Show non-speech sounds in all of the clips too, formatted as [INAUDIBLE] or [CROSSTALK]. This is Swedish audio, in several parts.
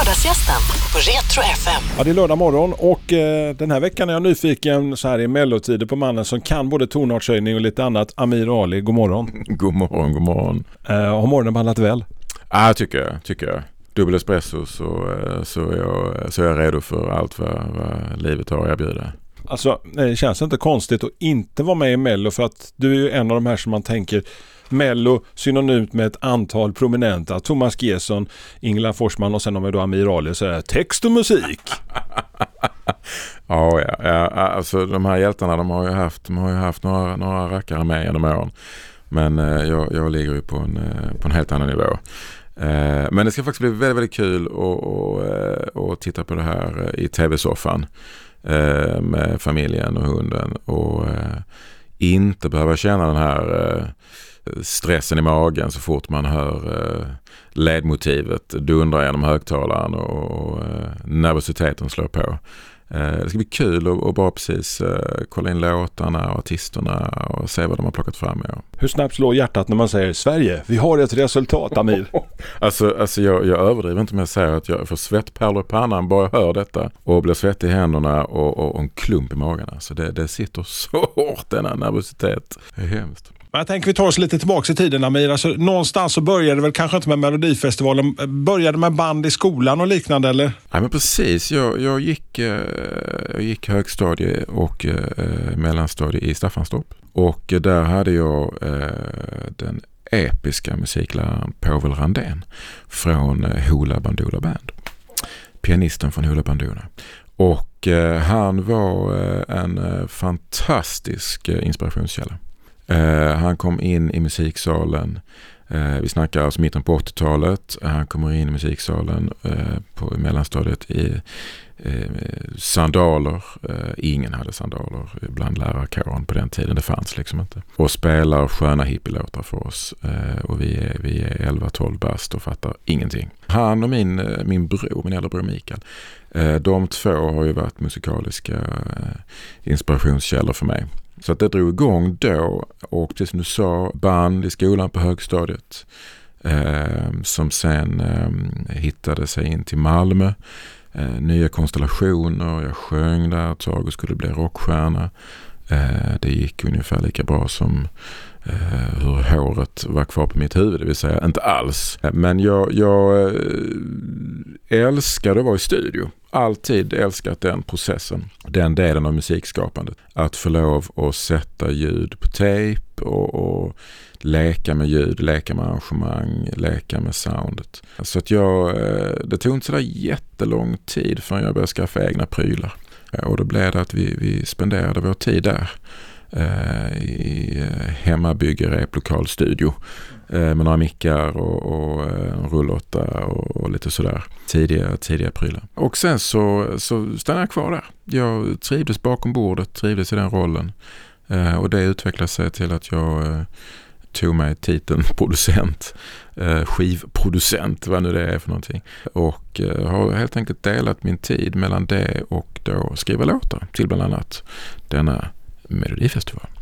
Lördagsgästen på Retro FM. Ja, det är lördag morgon och eh, den här veckan är jag nyfiken så här i mellotider på mannen som kan både tonartshöjning och lite annat. Amir Ali, god morgon. [LAUGHS] God morgon, god morgon. Eh, har morgonen behandlat väl? Ja, tycker jag. Tycker jag. Dubbel espresso så, eh, så, är jag, så är jag redo för allt vad, vad livet har att erbjuda. Alltså, det känns inte konstigt att inte vara med i Mello för att du är ju en av de här som man tänker Mello synonymt med ett antal prominenta. Thomas Gesson, Ingela Forsman och sen har vi då Amir Ali. Så är text och musik. [LAUGHS] ja, ja, ja, alltså de här hjältarna de har ju haft, de har ju haft några, några rackare med genom åren. Men eh, jag, jag ligger ju på en, eh, på en helt annan nivå. Eh, men det ska faktiskt bli väldigt, väldigt kul att och, eh, och titta på det här eh, i tv-soffan eh, med familjen och hunden och eh, inte behöva känna den här stressen i magen så fort man hör eh, ledmotivet dundra genom högtalaren och eh, nervositeten slår på. Eh, det ska bli kul att bara precis kolla in låtarna och artisterna och se vad de har plockat fram. Ja. Hur snabbt slår hjärtat när man säger Sverige, vi har ett resultat Amir? [LAUGHS] alltså alltså jag, jag överdriver inte med att säga att jag får svettpärlor i pannan bara jag hör detta och blir svettig i händerna och, och, och en klump i magen. Alltså det, det sitter så [LAUGHS] hårt denna nervositet. Det är hemskt. Men jag tänker vi tar oss lite tillbaka i tiden Amir. Alltså, någonstans så började det väl kanske inte med Melodifestivalen. Började med band i skolan och liknande eller? Ja men precis. Jag, jag, gick, eh, jag gick högstadie och eh, mellanstadie i Staffanstorp. Och där hade jag eh, den episka musikläraren Povel Randén från eh, Hoola Bandoola Band. Pianisten från Hoola Bandoola. Och eh, han var eh, en fantastisk inspirationskälla. Eh, han kom in i musiksalen. Eh, vi snackar alltså mitten på 80-talet. Han kommer in i musiksalen eh, på mellanstadiet i eh, sandaler. Eh, ingen hade sandaler bland lärarkåren på den tiden. Det fanns liksom inte. Och spelar sköna hippielåtar för oss. Eh, och vi är, vi är 11-12 bast och fattar ingenting. Han och min, min bror, min äldre bror Mikael. de två har ju varit musikaliska inspirationskällor för mig. Så att det drog igång då och precis som du sa, band i skolan på högstadiet eh, som sen eh, hittade sig in till Malmö. Eh, nya konstellationer, jag sjöng där ett tag och skulle bli rockstjärna. Eh, det gick ungefär lika bra som eh, hur håret var kvar på mitt huvud, det vill säga inte alls. Men jag, jag eh, älskade att vara i studio alltid älskat den processen, den delen av musikskapandet. Att få lov att sätta ljud på tejp och, och leka med ljud, leka med arrangemang, leka med soundet. Så att jag, eh, det tog inte sådär jättelång tid förrän jag började skaffa egna prylar. Eh, och då blev det att vi, vi spenderade vår tid där eh, i hemmabygge replokalstudio Eh, med några mickar och, och eh, en rullåtta och, och, lite sådär tidiga, tidiga prylar. Och sen så, så stannade jag kvar där. Jag trivdes bakom bordet, trivdes i den rollen eh, och det utvecklade sig till att jag tog mig titeln [LAUGHS] producent, skivproducent, vad nu det är för någonting. Och har helt enkelt delat min tid mellan det och då skriva låtar till bland annat denna Melodifestival.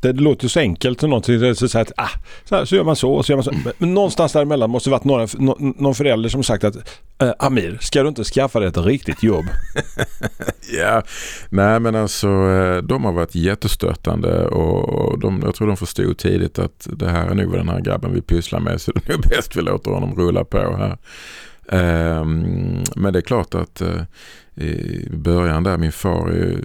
Det, låter så enkelt och någonting. Så, så, att, ah, så, här, så gör man så och så gör man så. Men någonstans däremellan måste det varit några, no, någon förälder som sagt att eh, Amir, ska du inte skaffa dig ett riktigt jobb? [LAUGHS] ja, nej men alltså eh, de har varit jättestöttande och de, jag tror de förstod tidigt att det här är nog vad den här grabben vi pysslar med så det är nog bäst vi låter honom rulla på här. Um, men det är klart att uh, i början där, min far är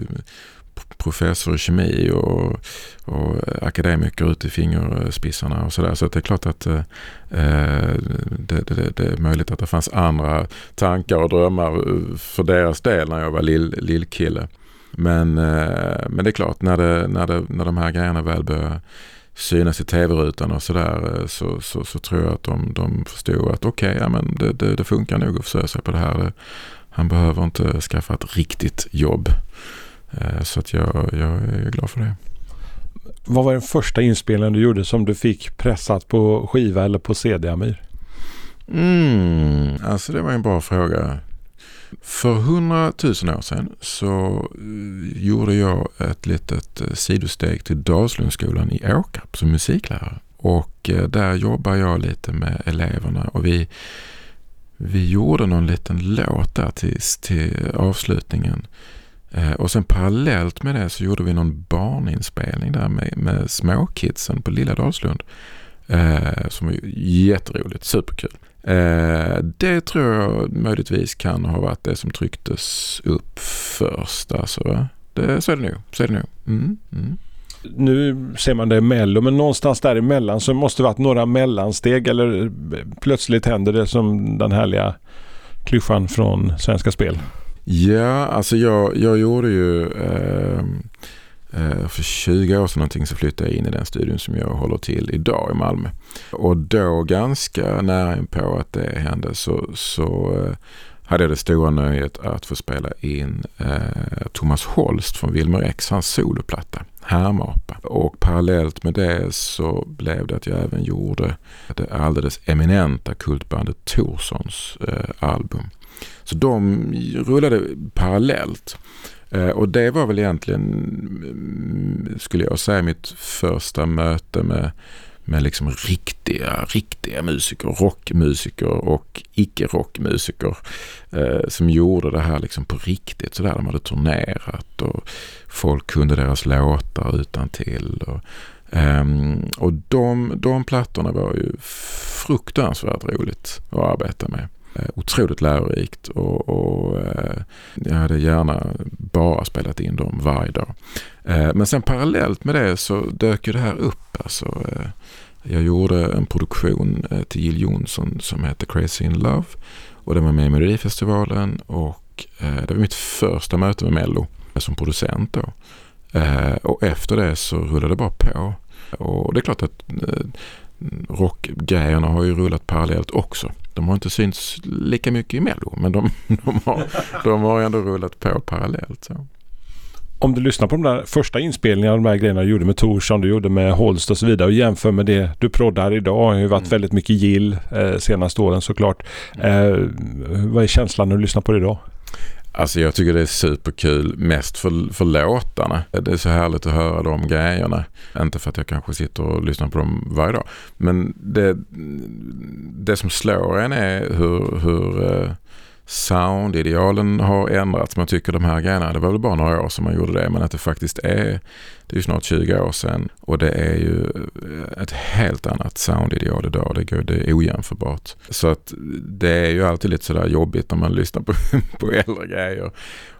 professor i kemi och, och akademiker ut i fingerspissarna och sådär. Så det är klart att eh, eh, det, det, det, är möjligt att det fanns andra tankar och drömmar eh, för deras del när jag var lill, lillkille. Men, eh, men det är klart när, det, när, det, när de här grejerna väl börjar synas i tv-rutan och sådär eh, så, så, så, tror jag att de, de förstod att okej, okay, ja, men det, det, det, funkar nog att försöka sig på det här. Han behöver inte skaffa ett riktigt jobb. Eh, så att jag, jag är glad för det. Vad var den första inspelningen du gjorde som du fick pressat på skiva eller på CD Amir? Mm, alltså det var en bra fråga. För hundratusen år sedan så eh, gjorde jag ett litet eh, sidosteg till Dalslundsskolan i Åkarp som musiklärare. Och där jobbar jag lite med eleverna och vi vi gjorde någon liten låt där till, till avslutningen. Eh, och sen parallellt med det så gjorde vi någon barninspelning där med, med småkidsen på Lilla Dalslund. Eh, som var jätteroligt, superkul. Eh, det tror jag möjligtvis kan ha varit det som trycktes upp först. Alltså, det, så är det nu. Så är det nu. Mm, mm. Nu ser man det i Mello men någonstans däremellan så måste det varit några mellansteg eller plötsligt händer det som den härliga klyschan från Svenska Spel. Ja, alltså jag, jag gjorde ju ehm, eh, för 20 år sedan någonting så flyttade jag in i den studion som jag håller till idag i Malmö. Och då ganska nära på att det hände så, så eh, hade jag det stora nöjet att få spela in eh, Thomas Holst från Wilmer X, hans soloplatta Härmapa. Och parallellt med det så blev det att jag även gjorde det alldeles eminenta kultbandet Torssons eh, album. Så de rullade parallellt. Eh, och det var väl egentligen, mm, skulle jag säga, mitt första möte med, med liksom riktiga, riktiga musiker, rockmusiker och icke-rockmusiker eh, som gjorde det här liksom på riktigt. Sådär, de hade turnerat och folk kunde deras låtar utan till. Och, eh, och de, de plattorna var ju fruktansvärt roligt att arbeta med. Eh, otroligt lärorikt och, och eh, jag hade gärna bara spelat in dem varje dag. Eh, men sen parallellt med det så dök ju det här upp. Alltså, jag gjorde en produktion till Jill Johnson som heter Crazy in Love och den var med i Melodifestivalen och det var mitt första möte med Mello som producent då. Och efter det så rullade det bara på. Och det är klart att rockgrejerna har ju rullat parallellt också. De har inte synts lika mycket i Mello men de, [LAUGHS] de, har, de har ändå rullat på parallellt. Så. Om du lyssnar på de där första inspelningarna de här grejerna du gjorde med Torsson, du gjorde med Holst och så vidare och jämför med det du proddar idag. Det har ju varit mm. väldigt mycket gill eh, senaste åren såklart. Eh, vad är känslan när du lyssnar på det idag? Alltså jag tycker det är superkul mest för, för låtarna. Det är så härligt att höra de grejerna. Inte för att jag kanske sitter och lyssnar på dem varje dag. Men det, det som slår en är hur, hur eh, soundidealen har ändrats. Man tycker de här grejerna, det var väl bara några år som man gjorde det, men att det faktiskt är, det är ju snart 20 år sedan och det är ju eh, ett helt annat soundideal idag. Det, går, det är ojämförbart. Så att det är ju alltid lite sådär jobbigt när man lyssnar på, [LAUGHS] på äldre grejer.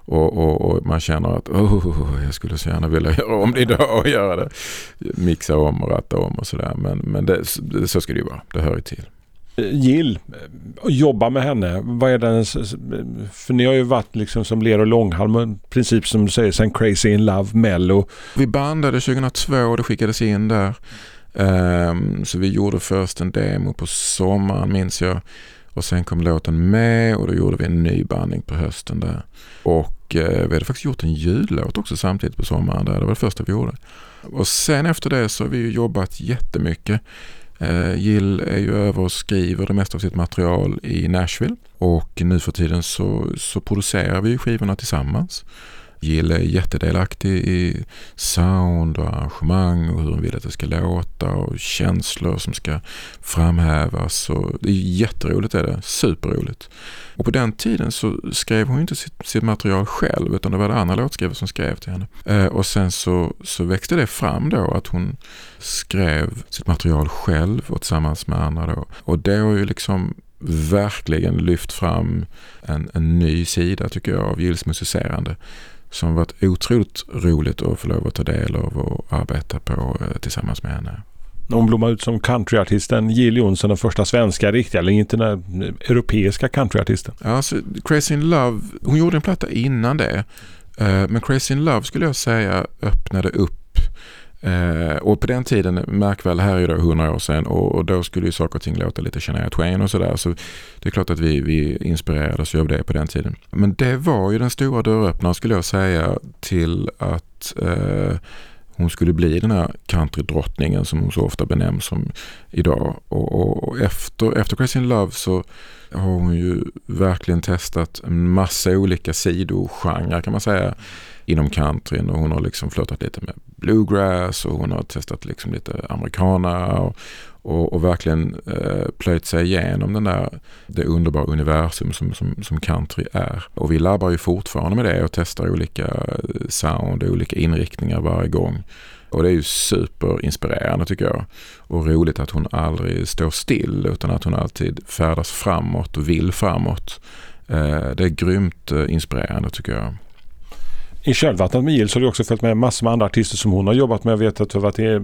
Och, och, och, man känner att oh, jag skulle så gärna vilja göra om det idag och göra det. Mixa om och ratta om och sådär. Men, men det, så ska det ju vara. Det hör ju till. Jill, jobba med henne. Vad är den, för ni har ju varit liksom som ler och långhalm, i princip som du säger, sen Crazy in Love, Mello. Vi bandade 2002 och det skickades in där. Um, så vi gjorde först en demo på sommaren minns jag. Och sen kom låten med och då gjorde vi en ny bandning på hösten där. Och eh, vi hade faktiskt gjort en jullåt också samtidigt på sommaren där. Det var det första vi gjorde. Och sen efter det så har vi jobbat jättemycket. Eh, Jill är ju över och skriver det mesta av sitt material i Nashville och nu för tiden så, så producerar vi skivorna tillsammans. Jill är jättedelaktig i sound och arrangemang och hur hon vill att det ska låta och känslor som ska framhävas. Och det är jätteroligt är det, superroligt. Och på den tiden så skrev hon inte sitt, sitt material själv utan det var det andra låtskrivare som skrev till henne. Eh, och sen så, så växte det fram då att hon skrev sitt material själv och tillsammans med andra då. Och det har ju liksom verkligen lyft fram en, en ny sida tycker jag av Gills musicerande som varit otroligt roligt att få lov att ta del av och arbeta på eh, tillsammans med henne. Hon blommade ut som countryartisten Jill Johnson, den första svenska riktiga, eller inte den europeiska countryartisten. Alltså, Crazy in Love, hon gjorde en platta innan det. Eh, men Crazy in Love skulle jag säga öppnade upp Eh, och på den tiden, märk väl, här är det 100 år sedan och, och, då skulle ju saker och ting låta lite Shania Twain och sådär. Så det är klart att vi, vi inspirerades av det på den tiden. Men det var ju den stora dörröppnaren skulle jag säga till att eh, hon skulle bli den här countrydrottningen som hon så ofta benämns som idag. Och, och, och efter, efter Crazy in Love så har hon ju verkligen testat en massa olika sidogenrer kan man säga inom countryn och hon har liksom flörtat lite med bluegrass och hon har testat liksom lite americana och, och, och verkligen eh, plöjt sig igenom den där, det underbara universum som, som, som country är. Och vi labbar ju fortfarande med det och testar olika eh, sound och olika inriktningar varje gång. Och det är ju superinspirerande tycker jag. Och roligt att hon aldrig står still utan att hon alltid färdas framåt och vill framåt. Eh, det är grymt eh, inspirerande tycker jag. I kölvattnet med Jill så har du också följt med massor med andra artister som hon har jobbat med. Jag vet att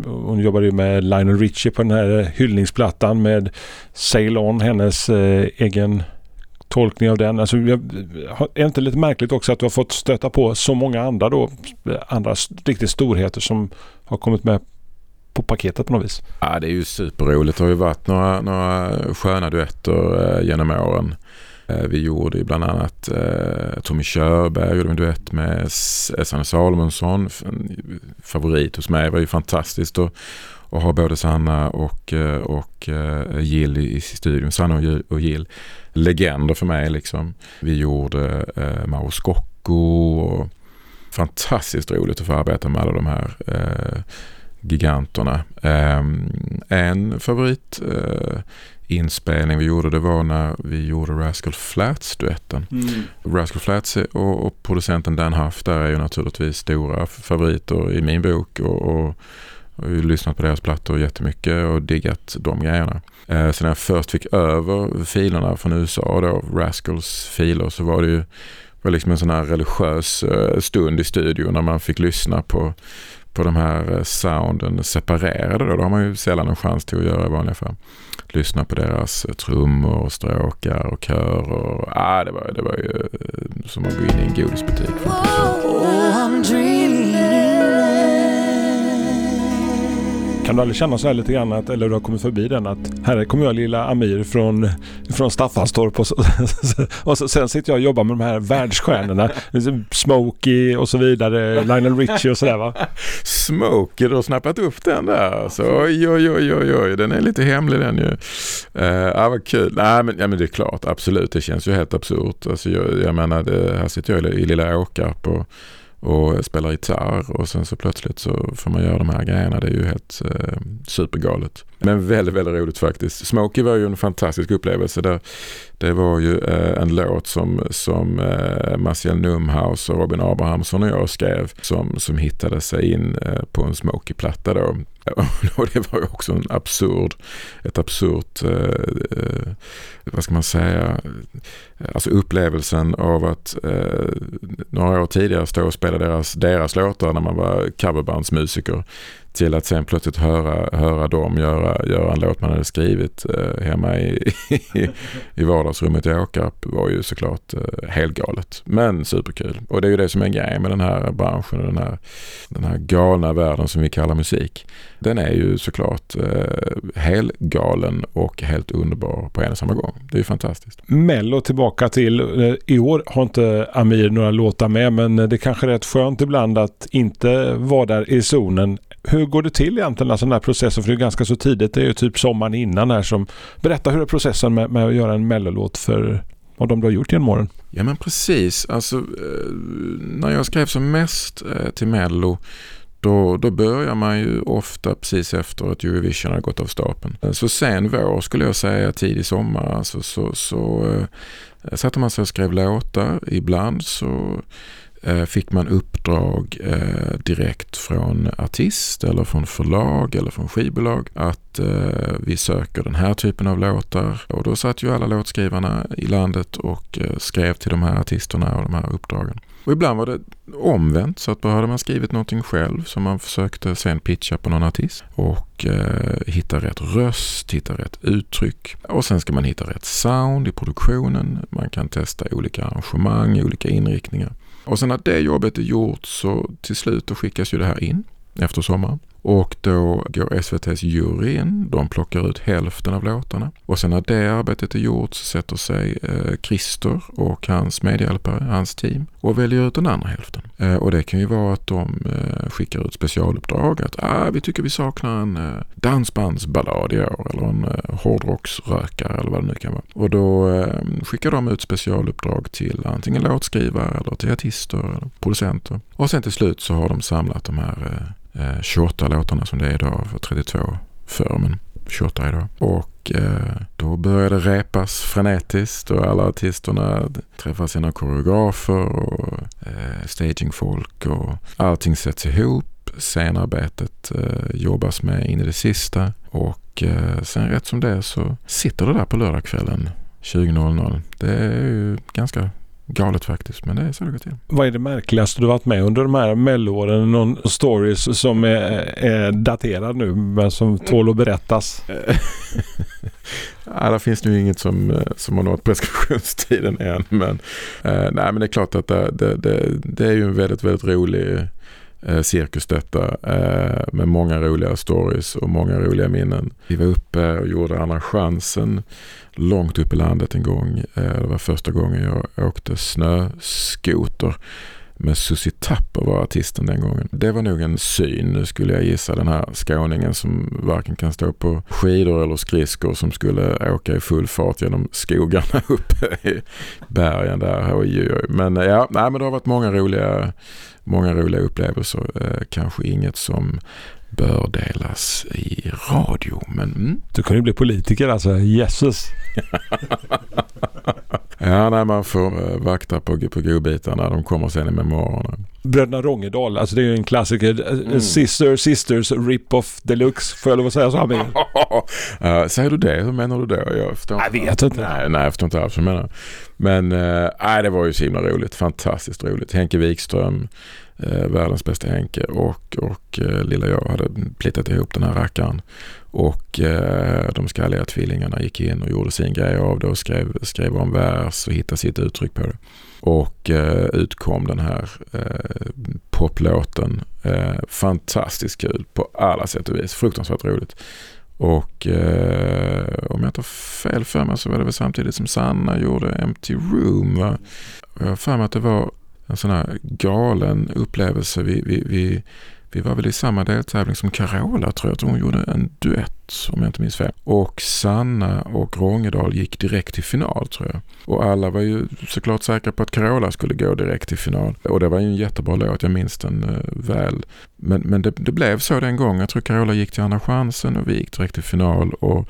hon jobbade med Lionel Richie på den här eh, hyllningsplattan med Sail On, hennes eh, egen tolkning av den. Alltså, är det inte lite märkligt också att du har fått stöta på så många andra då, andra riktigt storheter som har kommit med på paketet på något vis? Ja, det är ju superroligt. Det har ju varit några, några sköna duetter eh, genom åren. Eh, Eh, vi gjorde bland annat eh, Tommy Körberg gjorde en duett med Sanne Salomonsson. Favorit hos mig. Det var ju fantastiskt att, att ha både Sanna och, eh, och Jill i, i studion. Sanna och Jill. Legender för mig liksom. Vi gjorde Mauro Scocco. Och fantastiskt roligt att få arbeta med alla de här giganterna. Um, en favorit uh, inspelning vi gjorde det var när vi gjorde Rascal Flats-duetten. Mm. Rascal Flats och, och, producenten Dan Huff där är ju naturligtvis stora favoriter i min bok och, och, och har ju lyssnat på deras plattor jättemycket och diggat de grejerna. Eh, så när jag först fick över filerna från USA då, Rascals filer, så var det ju var liksom en sån här religiös eh, stund i studion när man fick lyssna på på de här eh, sounden separerade då. Det har man ju sällan en chans till att göra i vanliga fall lyssna på deras eh, trummor och stråkar och kör. Och, ah, det, var, det var ju eh, som att gå in i en godisbutik. Kan du aldrig känna så här lite grann att, eller du har kommit förbi den att här kommer jag lilla Amir från, från Staffanstorp och, så, [LAUGHS] och så, sen sitter jag och jobbar med de här världsstjärnorna. Smokey och så vidare, Lionel Richie och sådär va? Smokey, du har snappat upp den där alltså. Oj, oj, oj, oj, oj. den är lite hemlig den ju. Uh, ja, vad kul. Nej, men, ja, men det är klart, absolut. Det känns ju helt absurt. Alltså, jag, jag menar, det, här sitter jag i, i lilla Åkarp och och spelar gitarr och sen så plötsligt så får man göra de här grejerna. Det är ju helt eh, supergalet. Men väldigt, väldigt roligt faktiskt. Smokey var ju en fantastisk upplevelse. Där, det var ju eh, en låt som, som eh, Marcel Numhaus och Robin Abrahamsson och jag skrev som, som hittade sig in eh, på en Smokey-platta då. [LAUGHS] Och det var ju också en absurd, ett absurt, eh, eh, vad ska man säga, alltså upplevelsen av att eh, några år tidigare stå och spela deras, deras låtar när man var coverbandsmusiker till att sen plötsligt höra, höra dem göra, göra en låt man hade skrivit eh, hemma i, i, i vardagsrummet i Åkarp var ju såklart eh, helt galet. Men superkul. Och det är ju det som är grejen med den här branschen och den här, den här galna världen som vi kallar musik. Den är ju såklart eh, helt galen och helt underbar på en och samma gång. Det är ju fantastiskt. Mello tillbaka till, eh, i år har inte Amir några låtar med men det kanske är rätt skönt ibland att inte vara där i zonen hur går det till egentligen, alltså den här processen? För det är ganska så tidigt, det är ju typ sommaren innan här som... Berätta hur är processen med, med att göra en mellolåt för vad de du har gjort genom åren? Ja men precis, alltså eh, när jag skrev som mest eh, till mello då, då börjar man ju ofta precis efter att Eurovision har gått av stapeln. Eh, så sen vår skulle jag säga, tidig sommar, alltså, så, så äh, satte man sig och skrev låtar. Ibland så Eh, fick man uppdrag eh, direkt från artist eller från förlag eller från skivbolag att eh, vi söker den här typen av låtar. Och då satt ju alla låtskrivarna i landet och skrev till de här artisterna och de här uppdragen. Och ibland var det omvänt så att då hade man skrivit någonting själv som man försökte sen pitcha på någon artist och eh, hitta rätt röst, hitta rätt uttryck och sen ska man hitta rätt sound i produktionen. Man kan testa olika arrangemang, olika inriktningar. Och sen när det jobbet är gjort så till slut då skickas ju det här in efter sommaren. Och då går SVTs jury in, de plockar ut hälften av låtarna. Och sen när det arbetet är gjort så sätter sig eh, Christer och hans medhjälpare, hans team, och väljer ut den andra hälften. Eh, och det kan ju vara att de eh, skickar ut specialuppdrag, att ah, vi tycker vi saknar en eh, dansbandsballad i år, eller en eh, hårdrocksrökare eller vad det nu kan vara. Och då eh, skickar de ut specialuppdrag till antingen låtskrivare eller till artister eller producenter. Och sen till slut så har de samlat de här eh, eh, 28 låtarna som det är idag, för 32 förr men 28 idag. Och eh, då började det repas frenetiskt och alla artisterna träffar sina koreografer och eh, stagingfolk och allting sätts ihop. Scenarbetet eh, jobbas med in i det sista och eh, sen rätt som det är så sitter det där på lördagskvällen 20.00. Det är ju ganska galet faktiskt, men det är så det går till. Vad är det märkligaste du varit med under de här melloåren? Någon stories som är, är daterad nu men som tål att berättas? [LAUGHS] ja, det finns nu inget som, som har nått preskriptionstiden än. Men, eh, nej, men det är klart att det, det, det, det är ju en väldigt, väldigt rolig eh, cirkus detta eh, med många roliga stories och många roliga minnen. Vi var uppe och gjorde Andra chansen långt upp i landet en gång. Eh, det var första gången jag åkte snöskoter med Susie Tapper var artisten den gången. Det var nog en syn skulle jag gissa den här skåningen som varken kan stå på skidor eller skridskor som skulle åka i full fart genom skogarna [LAUGHS] uppe i bergen där. Men eh, ja, nej, men det har varit många roliga, många roliga upplevelser. Eh, kanske inget som bör delas i radio. Men, mm. Du kan ju bli politiker alltså, Jesus. [LAUGHS] ja, nej, man får uh, vakta på, på godbitarna. De kommer sen i memoarerna. Bröderna Rångedal, alltså det är ju en klassiker. Eh, mm. Sister, Sisters, Rip-Off Deluxe. Får jag lov att säga så? Här [LAUGHS] uh, säger du det? Hur menar du då? Jag, förstår jag vet inte. Nej, nej, jag förstår inte alls vad du menar. Men uh, det var ju så himla roligt. Fantastiskt roligt. Henke Wikström eh, världens bästa Henke och, och eh, lilla jag hade plitat ihop den här rackaren. Och eh, de skalliga tvillingarna gick in och gjorde sin grej av det och skrev, skrev om vers och hittade sitt uttryck på det. Och eh, utkom den här eh, poplåten. Eh, fantastiskt kul på alla sätt och vis. Fruktansvärt roligt. Och eh, om jag inte har fel för mig så var det väl samtidigt som Sanna gjorde Empty Room. Va? Jag har för mig att det var en sån här galen upplevelse. Vi, vi, vi, vi var väl i samma deltävling som Carola tror jag. Hon gjorde en duett om jag inte minns fel. Och Sanna och Rångedal gick direkt till final tror jag. Och alla var ju såklart säkra på att Carola skulle gå direkt till final. Och det var ju en jättebra låt, jag minns den eh, väl. Men, men det, det, blev så den gången. Jag tror Carola gick till Andra chansen och vi gick direkt till final. Och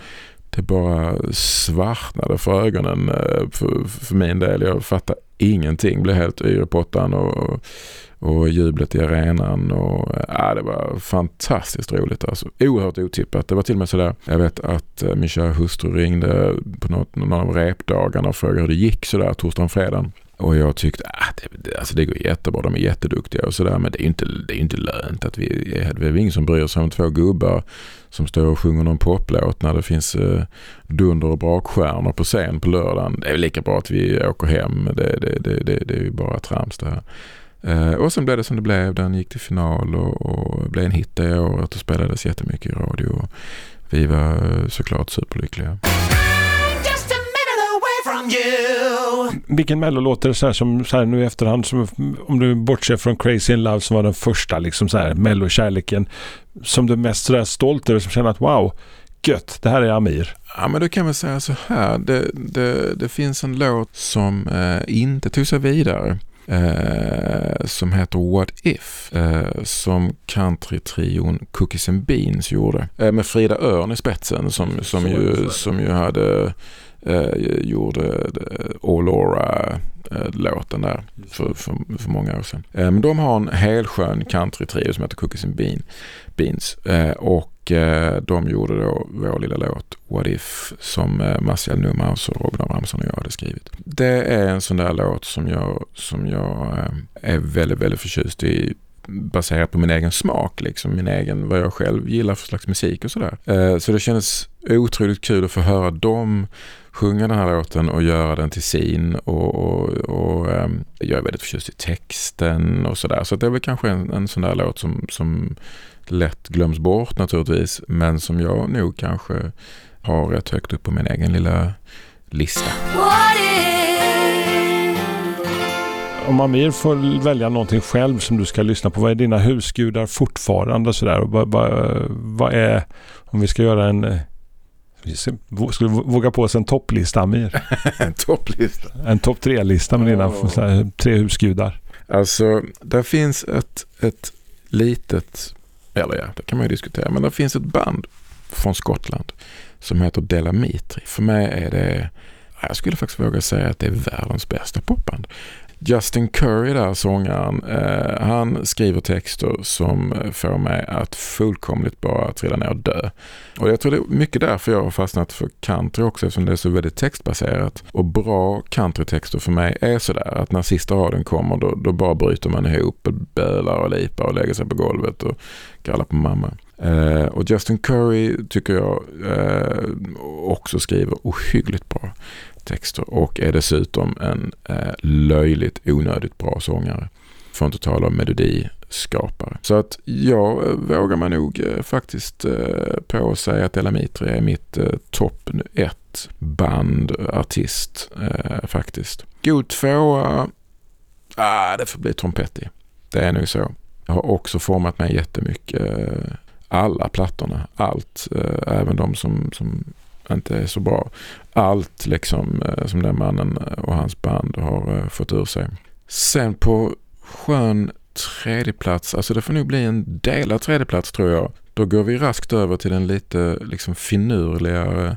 det bara svartnade för ögonen eh, för, för min del. Jag fattade ingenting. Blev helt yr i pottan och, och jublet i arenan. Och, äh, det var fantastiskt roligt. Alltså. Oerhört otippat. Det var till och med sådär. Jag vet att äh, min kära hustru ringde på något, någon av repdagarna och frågade hur det gick sådär torsdagen och fredagen. Och jag tyckte äh, att ah, det, alltså det går jättebra, de är jätteduktiga och sådär. Men det är ju inte, det är inte lönt att vi, det är ingen som bryr sig om två gubbar som står och sjunger någon poplåt när det finns eh, dunder och brakstjärnor på scen på lördagen. Det är väl lika bra att vi åker hem. Det, det, det, det, det är ju bara trams det här. Eh, och sen blev det som det blev. Den gick till final och, och blev en hit det året och spelades jättemycket i radio. Vi var eh, såklart superlyckliga. Vilken mello låter så här som så här nu i efterhand, som, om du bortser från Crazy in Love som var den första liksom så här mellokärleken, som du är mest så där stolt över, som känner att wow, gött, det här är Amir. Ja men då kan man säga så här, det, det, det finns en låt som eh, inte tog sig vidare. Eh, som heter What If eh, som countrytrion Cookies and Beans gjorde. Eh, med Frida Örn i spetsen som, som, ju, som ju hade eh, gjorde eh, Allora-låten där för, för, för, många år sedan. Eh, men de har en helskön country-trio som heter Cookies and Bean, Beans. Eh, och eh, de gjorde då vår lilla låt What If som eh, Marcial Numhaus och Robin Abrahamsson och jag hade skrivit. Det är en sån där låt som jag, som jag är väldigt, väldigt förtjust i baserat på min egen smak, liksom min egen, vad jag själv gillar för slags musik och sådär. Eh, så det kändes otroligt kul att få höra dem sjunga den här låten och göra den till sin och, och, och um, jag är väldigt förtjust i texten och sådär. Så det är väl kanske en, en sån där låt som, som lätt glöms bort naturligtvis men som jag nog kanske har rätt högt upp på min egen lilla lista. Om Amir får välja någonting själv som du ska lyssna på, vad är dina husgudar fortfarande? Sådär? Vad, vad, vad är, om vi ska göra en Ska du våga på oss en topplista Amir? [LAUGHS] en topplista? En topp tre-lista med dina oh. tre husgudar. Alltså, där finns ett, ett litet, eller ja, det kan man ju diskutera, men det finns ett band från Skottland som heter Delamitri. För mig är det, jag skulle faktiskt våga säga att det är världens bästa popband. Justin Curry där, sångaren, eh, han skriver texter som får mig att fullkomligt bara trilla ner och dö. Och jag tror det är mycket därför jag har fastnat för country också eftersom det är så väldigt textbaserat. Och bra countrytexter för mig är sådär att när sista raden kommer då, då bara bryter man ihop och bölar och lipar och lägger sig på golvet och kallar på mamma. Eh, och Justin Curry tycker jag eh, också skriver ohyggligt bra texter och är dessutom en eh, löjligt onödigt bra sångare. För att inte tala om melodiskapare. Så att jag eh, vågar man nog eh, faktiskt eh, på att säga att Ella är mitt eh, topp ett band, eh, artist eh, faktiskt. God tvåa, ah, det får bli Trompetti. Det är nog så. Jag har också format mig jättemycket. Eh, alla plattorna, allt, eh, även de som, som inte är så bra. Allt liksom eh, som den mannen eh, och hans band har eh, fått ur sig. Sen på skön tredjeplats, alltså det får nog bli en delad tredjeplats tror jag. Då går vi raskt över till den lite liksom finurligare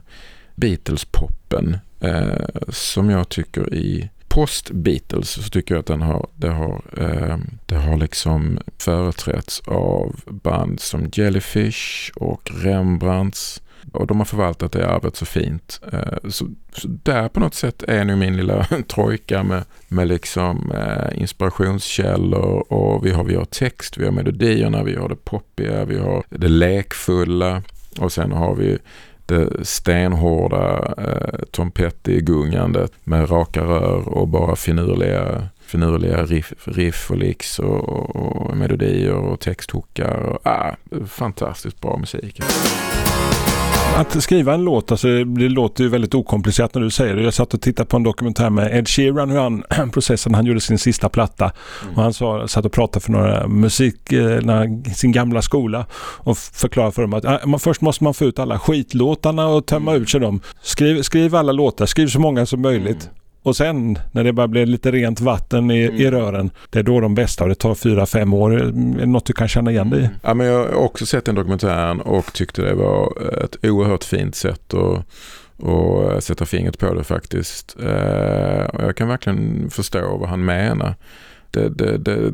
Beatles-poppen eh, som jag tycker i post-Beatles så tycker jag att den har, det, har, eh, det har liksom företrätts av band som Jellyfish och Rembrandts och de har förvaltat det arvet så fint. Eh, så, så, där på något sätt är nu min lilla [LAUGHS] trojka med, med liksom eh, inspirationskällor och vi har, vi har text, vi har melodierna, vi har det poppiga, vi har det lekfulla och sen har vi det stenhårda eh, Tom Petty-gungandet med raka rör och bara finurliga, finurliga riff, riff och licks och, och, och melodier och texthookar. Och, ah, fantastiskt bra musik. Att skriva en låt, alltså, det låter ju väldigt okomplicerat när du säger det. Jag satt och tittade på en dokumentär med Ed Sheeran hur han [CLEARS THROAT] processen, han gjorde sin sista platta. Mm. Och han sa, satt och pratade för några musik, eh, sin gamla skola och förklarade för dem att äh, man, först måste man få ut alla skitlåtarna och tömma mm. ut sig dem. Skriv, skriv alla låtar, skriv så många som möjligt. Mm. Och sen när det börjar bli lite rent vatten i, mm. i rören, det är då de bästa och det tar fyra, fem år. Är det något du kan känna igen dig i? Mm. Ja, men jag har också sett den dokumentären och tyckte det var ett oerhört fint sätt att och sätta fingret på det faktiskt. Eh, och jag kan verkligen förstå vad han menar. Det, det, det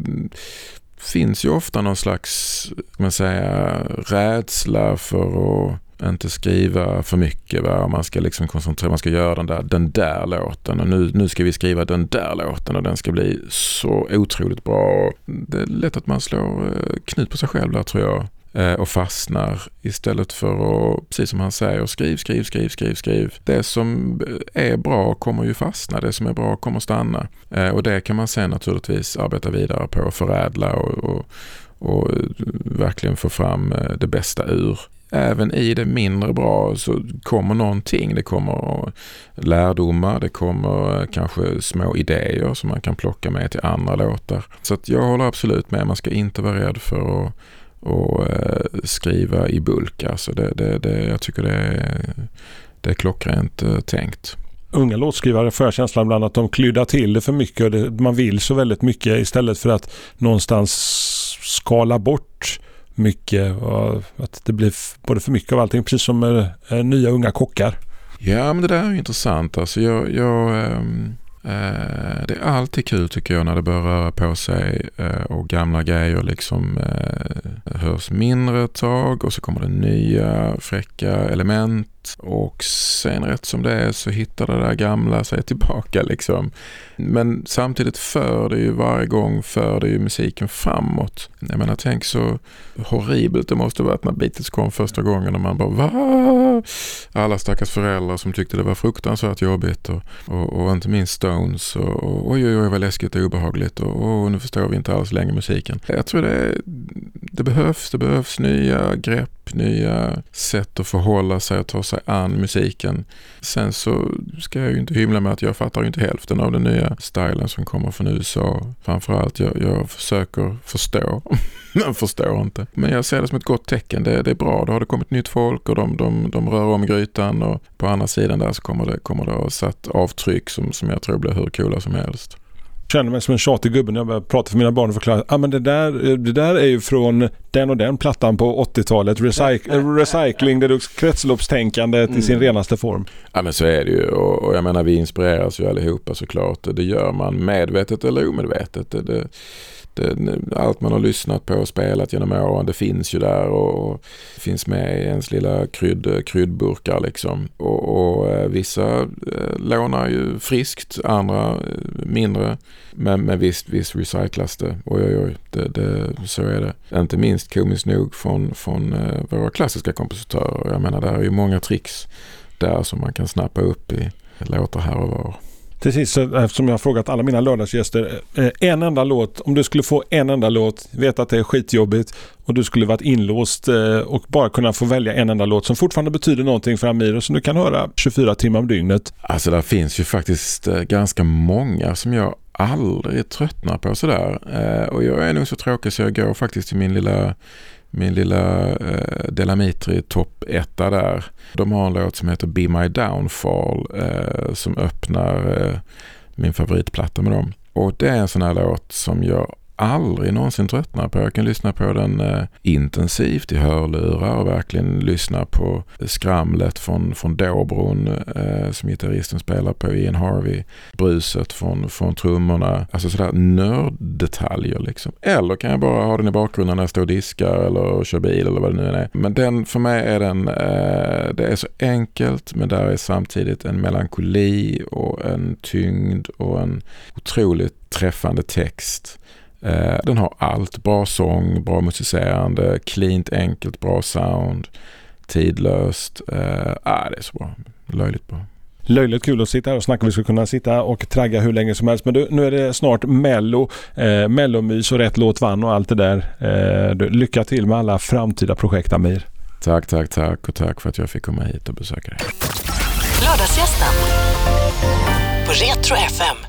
finns ju ofta någon slags man säga, rädsla för att inte skriva för mycket. Va? Man ska liksom koncentrera, man ska göra den där, den där låten och nu, nu ska vi skriva den där låten och den ska bli så otroligt bra. Det är lätt att man slår eh, knut på sig själv där tror jag eh, och fastnar istället för att, precis som han säger, skriv, skriv, skriv, skriv, skriv. Det som är bra kommer ju fastna, det som är bra kommer stanna. Eh, och det kan man sen naturligtvis arbeta vidare på och förädla och, och, och verkligen få fram det bästa ur även i det mindre bra så kommer någonting. Det kommer lärdomar, det kommer eh, kanske små idéer som man kan plocka med till andra låtar. Så att jag håller absolut med, man ska inte vara rädd för att och, eh, skriva i bulk. Alltså det, det, det, jag tycker det är, det är klockrent eh, tänkt unga låtskrivare får jag känslan ibland att de klyddar till det för mycket och det, man vill så väldigt mycket istället för att någonstans skala bort mycket och att det blir både för mycket av allting, precis som med eh, nya unga kockar. Ja, men det där är intressant. Alltså jag, jag äh, det är alltid kul tycker jag när det börjar röra på sig äh, och gamla grejer liksom äh, hörs mindre ett tag och så kommer det nya fräcka element och sen rätt som det är så hittar det där gamla sig tillbaka liksom. Men samtidigt för det ju varje gång för det ju musiken framåt. Jag menar tänk så horribelt det måste varit när Beatles kom första gången och man bara va? Alla stackars föräldrar som tyckte det var fruktansvärt jobbigt och, och, och inte minst Stones och, och oj oj oj vad läskigt och obehagligt och, och nu förstår vi inte alls längre musiken. Jag tror det, det behövs, det behövs nya grepp, nya sätt att förhålla sig och ta sig an musiken. Sen så ska jag ju inte hymla med att jag fattar inte hälften av den nya stilen som kommer från USA. Framförallt jag, jag försöker förstå, [LAUGHS] men förstår inte. Men jag ser det som ett gott tecken. Det, det är bra, då har det kommit nytt folk och de, de, de rör om grytan och på andra sidan där så kommer det, kommer det att sätt avtryck som, som jag tror blir hur coola som helst känner mig som en tjatig gubbe när jag börjar prata för mina barn och förklara. Ah, men det, där, det där är ju från den och den plattan på 80-talet. Recyc recycling, det kretsloppstänkandet mm. i sin renaste form. Ja men så är det ju och, och jag menar vi inspireras ju allihopa såklart. Det gör man medvetet eller omedvetet. Det, det, det, allt man har lyssnat på och spelat genom åren det finns ju där och, finns med i ens lilla krydd, kryddburkar liksom. Och, och eh, vissa eh, lånar ju friskt, andra mindre. Men, men visst, visst recyclas det. Oj, oj, oj, det, det, så är det. Inte minst komiskt nog från, från våra klassiska kompositörer. Jag menar, där är ju många tricks där som man kan snappa upp i låtar här och var. Till sist, eftersom jag har frågat alla mina lördagsgäster. Eh, en enda låt, om du skulle få en enda låt, vet att det är skitjobbigt och du skulle varit inlåst eh, och bara kunna få välja en enda låt som fortfarande betyder någonting för Amir och som du kan höra 24 timmar om dygnet. Alltså det finns ju faktiskt eh, ganska många som jag aldrig tröttnar på sådär. Och jag är nog så tråkig så jag går faktiskt till min lilla min lilla eh, Delamitri topp etta där. De har en låt som heter Be My Downfall eh, som öppnar eh, min favoritplatta med dem. Och det är en sån här låt som jag aldrig någonsin tröttnar på. Jag kan lyssna på den eh, intensivt i hörlurar och verkligen lyssna på skramlet från, från Dobron eh, som gitarristen spelar på, Ian Harvey. Bruset från, från trummorna. Alltså sådär nörddetaljer liksom. Eller kan jag bara ha den i bakgrunden när jag står och diskar eller kör bil eller vad det nu är. Men den för mig är den, eh, det är så enkelt men där är samtidigt en melankoli och en tyngd och en otroligt träffande text. Eh, den har allt. Bra sång, bra musicerande, cleant, enkelt, bra sound, tidlöst. Eh, ah, det är så bra. Löjligt bra. Löjligt kul att sitta här och snacka. Vi skulle kunna sitta och tragga hur länge som helst. Men du, nu är det snart Mello. Eh, Mellomys och rätt låt vann och allt det där. Eh, du, lycka till med alla framtida projekt Amir. Tack, tack, tack och tack för att jag fick komma hit och besöka dig. Lördagsgästen på Retro FM.